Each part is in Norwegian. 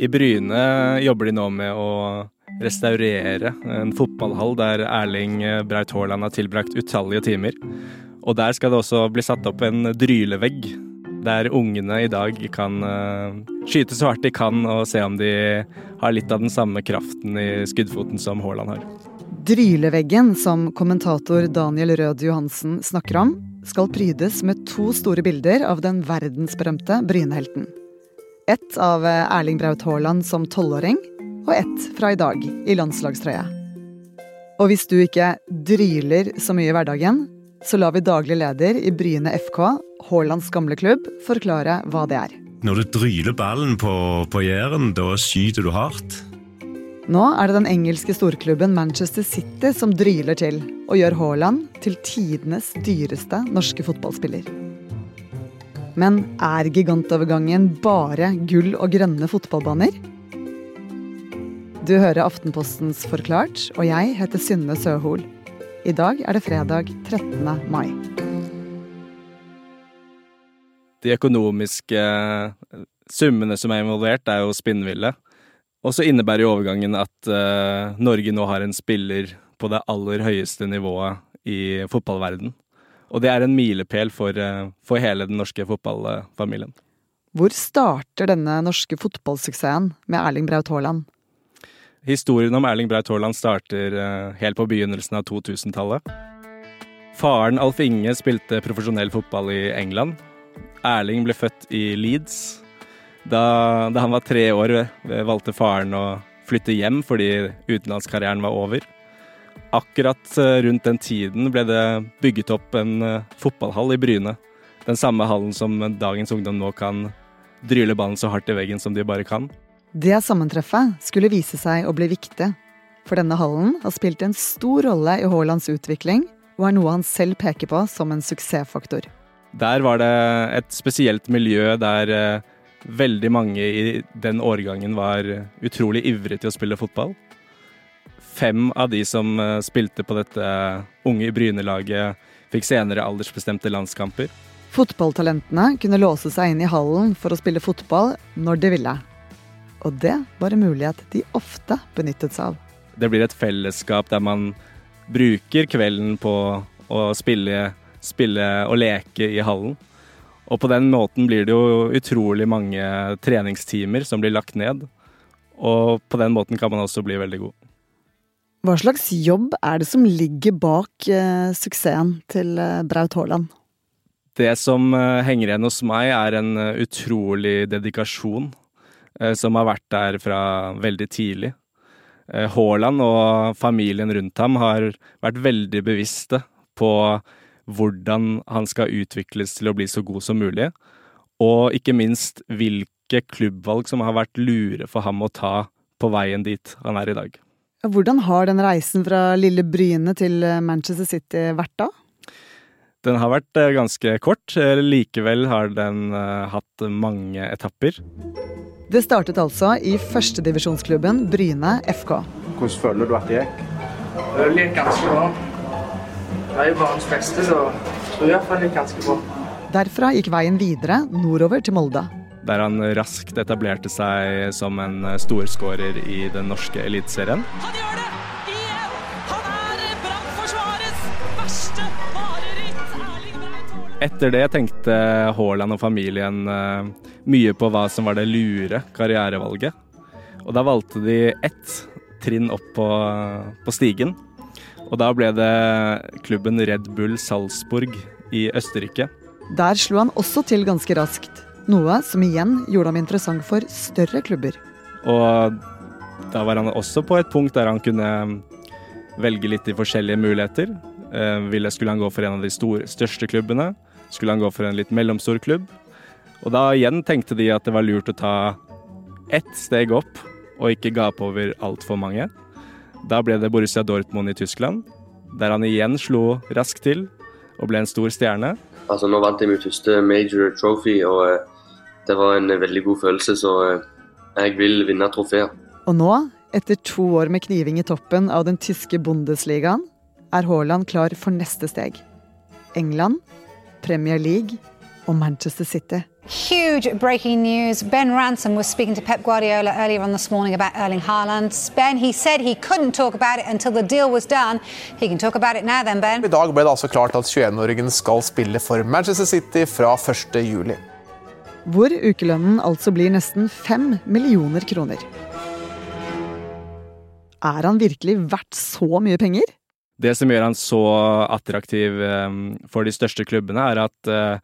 I Bryne jobber de nå med å restaurere en fotballhall der Erling Braut Haaland har tilbrakt utallige timer. Og der skal det også bli satt opp en drylevegg, der ungene i dag kan uh, skyte så hardt de kan og se om de har litt av den samme kraften i skuddfoten som Haaland har. Dryleveggen, som kommentator Daniel Rød Johansen snakker om, skal prydes med to store bilder av den verdensberømte Brynehelten. Ett av Erling Braut Haaland som tolvåring, og ett fra i dag i landslagstrøya. Og hvis du ikke dryler så mye i hverdagen, så lar vi daglig leder i Bryne FK, Haalands gamle klubb, forklare hva det er. Når du dryler ballen på, på Jæren, da skyter du hardt. Nå er det den engelske storklubben Manchester City som dryler til, og gjør Haaland til tidenes dyreste norske fotballspiller. Men er gigantovergangen bare gull og grønne fotballbaner? Du hører Aftenpostens Forklart, og jeg heter Synne Søhol. I dag er det fredag 13. mai. De økonomiske summene som er involvert, er jo spinnville. Og så innebærer jo overgangen at uh, Norge nå har en spiller på det aller høyeste nivået i fotballverden. Og det er en milepæl for, uh, for hele den norske fotballfamilien. Hvor starter denne norske fotballsuksessen med Erling Braut Haaland? Historien om Erling Braut Haaland starter uh, helt på begynnelsen av 2000-tallet. Faren Alf Inge spilte profesjonell fotball i England. Erling ble født i Leeds da, da, han var tre år, valgte faren å flytte hjem fordi utenlandskarrieren var over. Akkurat eh, rundt den tiden ble det bygget opp en eh, fotballhall i Bryne. Den samme hallen som dagens ungdom nå kan dryle ballen så hardt i veggen som de bare kan. Det sammentreffet skulle vise seg å bli viktig. For denne hallen har spilt en stor rolle i Haalands utvikling, og er noe han selv peker på som en suksessfaktor. Der var det et spesielt miljø der eh, Veldig mange i den årgangen var utrolig ivrige til å spille fotball. Fem av de som eh, spilte på dette unge Bryne-laget, fikk senere aldersbestemte landskamper. Fotballtalentene kunne låse seg inn i hallen for å spille fotball når de ville. Og det var en mulighet de ofte benyttet seg av. Det blir et fellesskap der man bruker kvelden på å spille, spille og leke i hallen. Og på den måten blir det jo utrolig mange treningstimer som blir lagt ned. Og på den måten kan man også bli veldig god. Hva slags jobb er det som ligger bak eh, suksessen til eh, Braut Haaland? Det som eh, henger igjen hos meg, er en uh, utrolig dedikasjon eh, som har vært der fra veldig tidlig. Eh, Haaland og familien rundt ham har vært veldig bevisste på hvordan han skal utvikles til å bli så god som mulig, og ikke minst hvilke klubbvalg som har vært lure for ham å ta på veien dit han er i dag. Hvordan har den reisen fra lille Bryne til eh, Manchester City vært da? Den har vært eh, ganske kort. Eh, likevel har den hatt mange etapper. Det startet altså i førstedivisjonsklubben Bryne FK. Hvordan føler du at det gikk? Det gikk ganske bra. Det er jo barns beste, så jeg tror iallfall det gikk ganske bra. Derfra gikk veien videre nordover til Molde. Der han raskt etablerte seg som en storskårer i den norske eliteserien. Han gjør det! Igjen! Han er Brannforsvarets verste mareritt! Etter det tenkte Haaland og familien eh, mye på hva som var det lure karrierevalget. Og da valgte de ett trinn opp på, på stigen og da ble det klubben Red Bull Salzburg i Østerrike. Der slo han også til ganske raskt, noe som igjen gjorde ham interessant for større klubber. Og da var han også på et punkt der han kunne velge litt i forskjellige muligheter. Eh, skulle han gå for en av de store, største klubbene? Skulle han gå for en litt mellomstor klubb? Og da igjen tenkte de at det var lurt å ta ett steg opp, og ikke gape over altfor mange. Da ble det Borussia Dortmund i Tyskland, der han igjen slo raskt til og ble en stor stjerne. Altså, nå vant jeg min første major trophy, og uh, det var en veldig god følelse, så uh, jeg vil vinne trofeer. Og nå, etter to år med kniving i toppen av den tyske Bundesligaen, er Haaland klar for neste steg. England, Premier League og Manchester City. Huge breaking news. Ben Ransom was speaking to Pep Guardiola earlier on this morning about Erling Haaland. Ben, he said he couldn't talk about it until the deal was done. He can talk about it now then, Ben. I dag ble det altså klart at 21-åringen skal spille for Manchester City fra 1. juli. Hvor ukelønnen altså blir nesten fem millioner kroner. Er han virkelig verdt så mye penger? Det som gjør han så attraktiv eh, for de største klubbene, er at eh,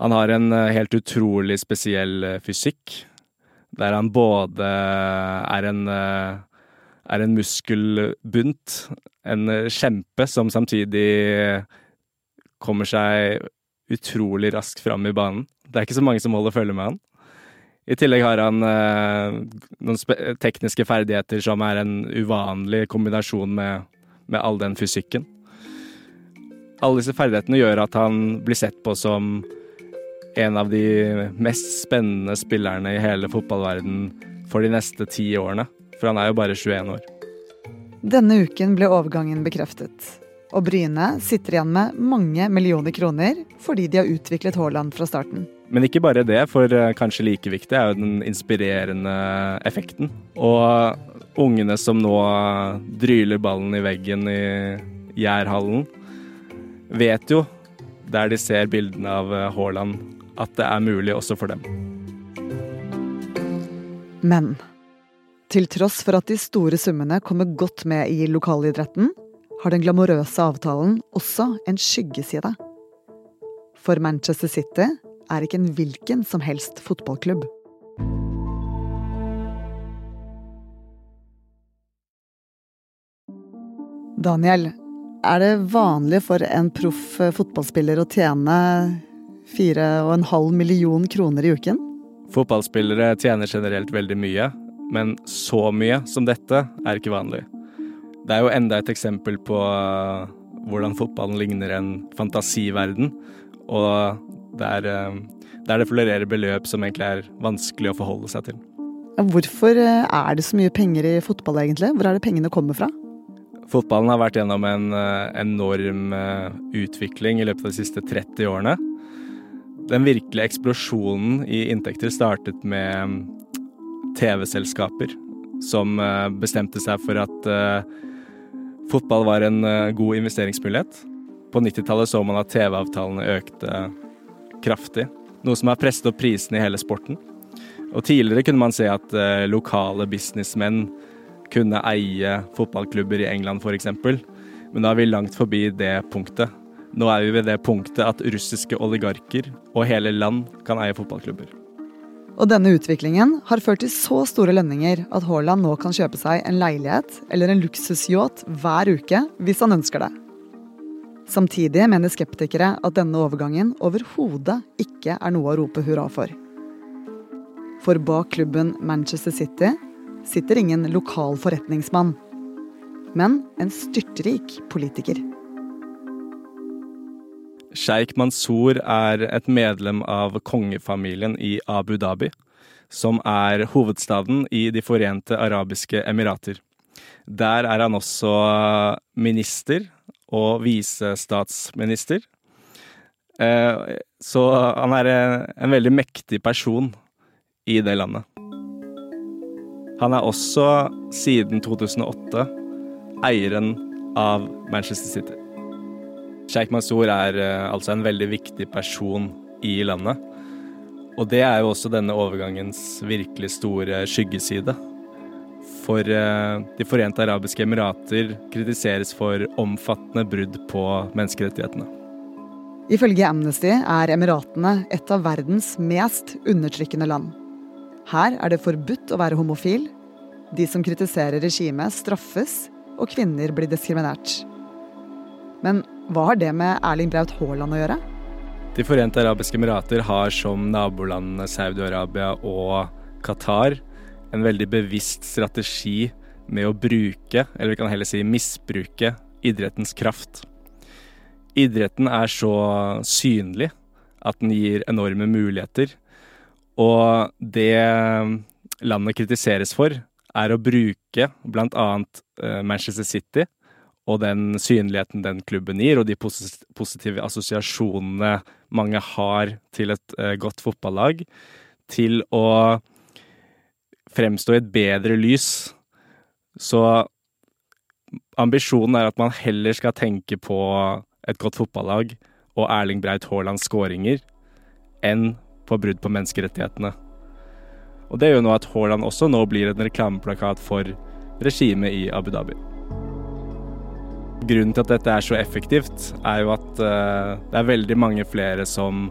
han har en eh, helt utrolig spesiell fysikk. Der han både er en, er en muskelbunt, en kjempe, som samtidig kommer seg utrolig raskt fram i banen. Det er ikke så mange som holder følge med han. I tillegg har han eh, noen tekniske ferdigheter som er en uvanlig kombinasjon med, med all den fysikken. Alle disse ferdighetene gjør at han blir sett på som en av de mest spennende spillerne i hele fotballverden for de neste ti årene. For han er jo bare 21 år. Denne uken ble overgangen bekreftet. Og Bryne sitter igjen med mange millioner kroner fordi de har utviklet Haaland fra starten. Men ikke bare det, for eh, kanskje like viktig er jo den inspirerende effekten. Og ungene som nå dryler ballen i veggen i Jærhallen, vet jo, der de ser bildene av eh, Haaland, at det er mulig også for dem. Men til tross for at de store summene kommer godt med i lokalidretten, har den glamorøse avtalen også en skyggeside. For Manchester City er ikke en hvilken som helst fotballklubb. Daniel, er det vanlig for en proff fotballspiller å tjene 4,5 million kroner i uken? Fotballspillere tjener generelt veldig mye, men så mye som dette er ikke vanlig. Det er jo enda et eksempel på hvordan fotballen ligner en fantasiverden, og der, eh, der det florerer beløp som egentlig er vanskelig å forholde seg til. Hvorfor eh, er det så mye penger i fotball, egentlig? Hvor er det pengene kommer fra? Fotballen har vært gjennom en eh, enorm utvikling i løpet av de siste 30 årene. Den virkelige eksplosjonen i inntekter startet med TV-selskaper som bestemte seg for at fotball var en god investeringsmulighet. På 90-tallet så man at TV-avtalene økte kraftig, noe som har presset opp prisene i hele sporten. Og tidligere kunne man se at uh, lokale businessmenn kunne eie fotballklubber i England f.eks., men da er vi langt forbi det punktet. Nå er vi ved det punktet at russiske oligarker og hele land kan eie fotballklubber. Og denne utviklingen har ført til så store lønninger at Haaland nå kan kjøpe seg en leilighet eller en luksusyacht hver uke hvis han ønsker det. Samtidig mener skeptikere at denne overgangen overhodet ikke er noe å rope hurra for. For bak klubben Manchester City sitter ingen lokal forretningsmann, men en styrtrik politiker. Sheikh Mansour er et medlem av kongefamilien i Abu Dhabi, som er hovedstaden i De forente arabiske emirater. Der er han også minister og visestatsminister. Eh, så han er en veldig mektig person i det landet. Han er også, siden 2008, eieren av Manchester City. Sheikh Mansour er eh, altså en veldig viktig person i landet. Og det er jo også denne overgangens virkelig store skyggeside. For eh, De forente arabiske emirater kritiseres for omfattende brudd på menneskerettighetene. Ifølge Amnesty er Emiratene et av verdens mest undertrykkende land. Her er det forbudt å være homofil, de som kritiserer regimet straffes, og kvinner blir diskriminert. Men hva har det med Erling Braut Haaland å gjøre? De forente arabiske emirater har som nabolandene Saudi-Arabia og Qatar en veldig bevisst strategi med å bruke, eller vi kan heller si misbruke, idrettens kraft. Idretten er så synlig at den gir enorme muligheter. Og det landet kritiseres for, er å bruke bl.a. Eh, Manchester City og den synligheten den klubben gir, og de positive assosiasjonene mange har til et eh, godt fotballag, til å fremstå i et bedre lys. Så ambisjonen er at man heller skal tenke på et godt fotballag og Erling Braut Haalands skåringer enn på brudd på menneskerettighetene. Og det gjør nå at Haaland også nå blir en reklameplakat for regimet i Abu Dhabi. Grunnen til at dette er så effektivt, er jo at eh, det er veldig mange flere som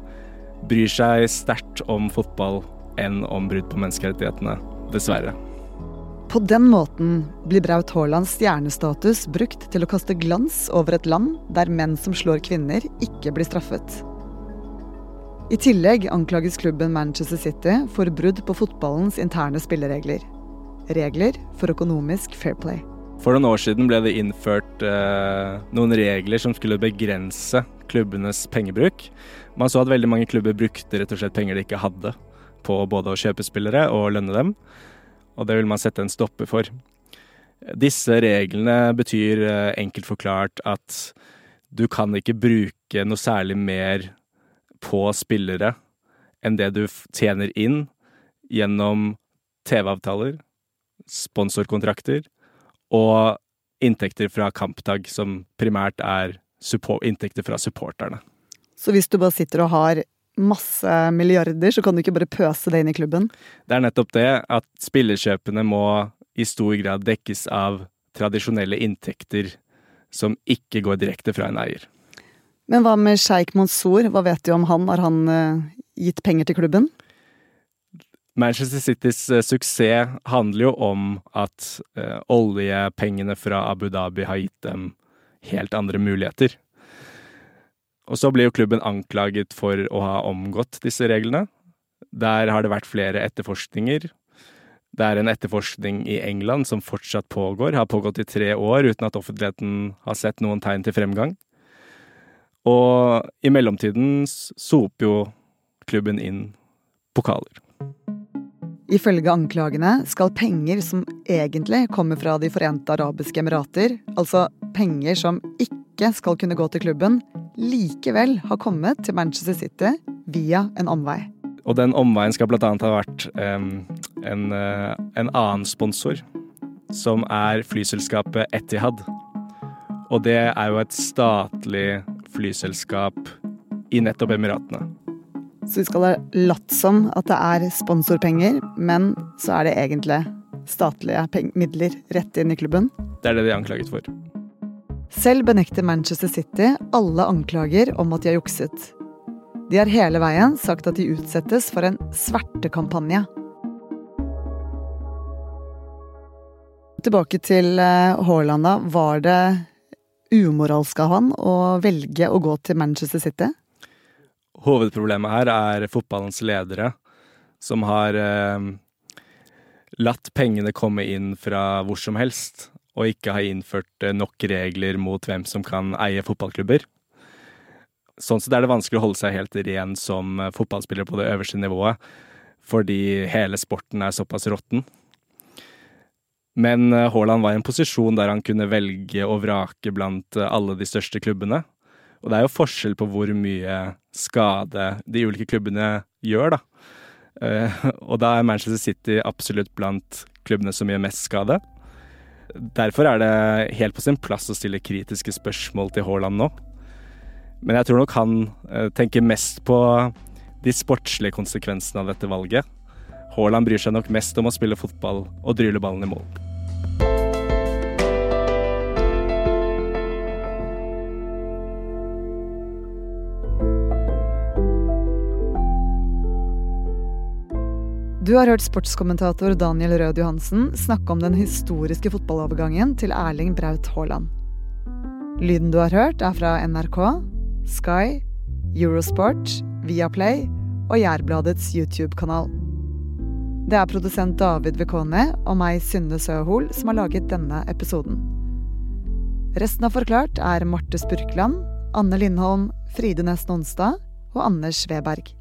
bryr seg sterkt om fotball enn om brudd på menneskerettighetene, dessverre. På den måten blir Braut Haalands stjernestatus brukt til å kaste glans over et land der menn som slår kvinner, ikke blir straffet. I tillegg anklages klubben Manchester City for brudd på fotballens interne spilleregler. Regler for økonomisk fair play. For noen år siden ble det innført eh, noen regler som skulle begrense klubbenes pengebruk. Man så at veldig mange klubber brukte rett og slett penger de ikke hadde på både å kjøpe spillere og lønne dem, og det vil man sette en stopper for. Disse reglene betyr eh, enkelt forklart at du kan ikke bruke noe særlig mer på spillere enn det du tjener inn gjennom TV-avtaler, sponsorkontrakter og inntekter fra kampdag, som primært er support, inntekter fra supporterne. Så hvis du bare sitter og har masse milliarder, så kan du ikke bare pøse det inn i klubben? Det er nettopp det at spillerkjøpene må i stor grad dekkes av tradisjonelle inntekter som ikke går direkte fra en eier. Men hva med sjeik Mansour, hva vet du om han? Har han eh, gitt penger til klubben? Manchester Citys eh, suksess handler jo om at eh, oljepengene fra Abu Dhabi har gitt dem helt andre muligheter. Og så blir jo klubben anklaget for å ha omgått disse reglene. Der har det vært flere etterforskninger. Det er en etterforskning i England som fortsatt pågår, har pågått i tre år uten at offentligheten har sett noen tegn til fremgang. Og i mellomtiden soper jo klubben inn pokaler. Ifølge anklagene skal penger som egentlig kommer fra De forente arabiske emirater, altså penger som ikke skal kunne gå til klubben, likevel ha kommet til Manchester City via en omvei. Og den omveien skal annet ha vært um, en, uh, en annen sponsor, som er flyselskapet Etihad. Og det er jo et statlig flyselskap i nettopp Emiratene. Så vi skal ha latt som at det er sponsorpenger, men så er det egentlig statlige midler rett inn i klubben. Det er det de er anklaget for. Selv benekter Manchester City alle anklager om at de har jukset. De har hele veien sagt at de utsettes for en svertekampanje. Tilbake til eh, Haaland, da. Var det umoralsk av han å velge å gå til Manchester City? Hovedproblemet her er fotballens ledere, som har eh, latt pengene komme inn fra hvor som helst, og ikke har innført eh, nok regler mot hvem som kan eie fotballklubber. Sånn sett er det vanskelig å holde seg helt ren som eh, fotballspiller på det øverste nivået, fordi hele sporten er såpass råtten. Men eh, Haaland var i en posisjon der han kunne velge og vrake blant alle de største klubbene. Og det er jo forskjell på hvor mye skade de ulike klubbene gjør, da. Eh, og da er Manchester City absolutt blant klubbene som gjør mest skade. Derfor er det helt på sin plass å stille kritiske spørsmål til Haaland nå. Men jeg tror nok han eh, tenker mest på de sportslige konsekvensene av dette valget. Haaland bryr seg nok mest om å spille fotball og dryle ballen i mål. Du har hørt sportskommentator Daniel Rød Johansen snakke om den historiske fotballovergangen til Erling Braut Haaland. Lyden du har hørt, er fra NRK, Sky, Eurosport, Viaplay og Jærbladets YouTube-kanal. Det er produsent David Vekone og meg, Synne Søhol, som har laget denne episoden. Resten av Forklart er Marte Spurkland, Anne Lindholm, Fride Næss Nonstad og Anders Sveberg.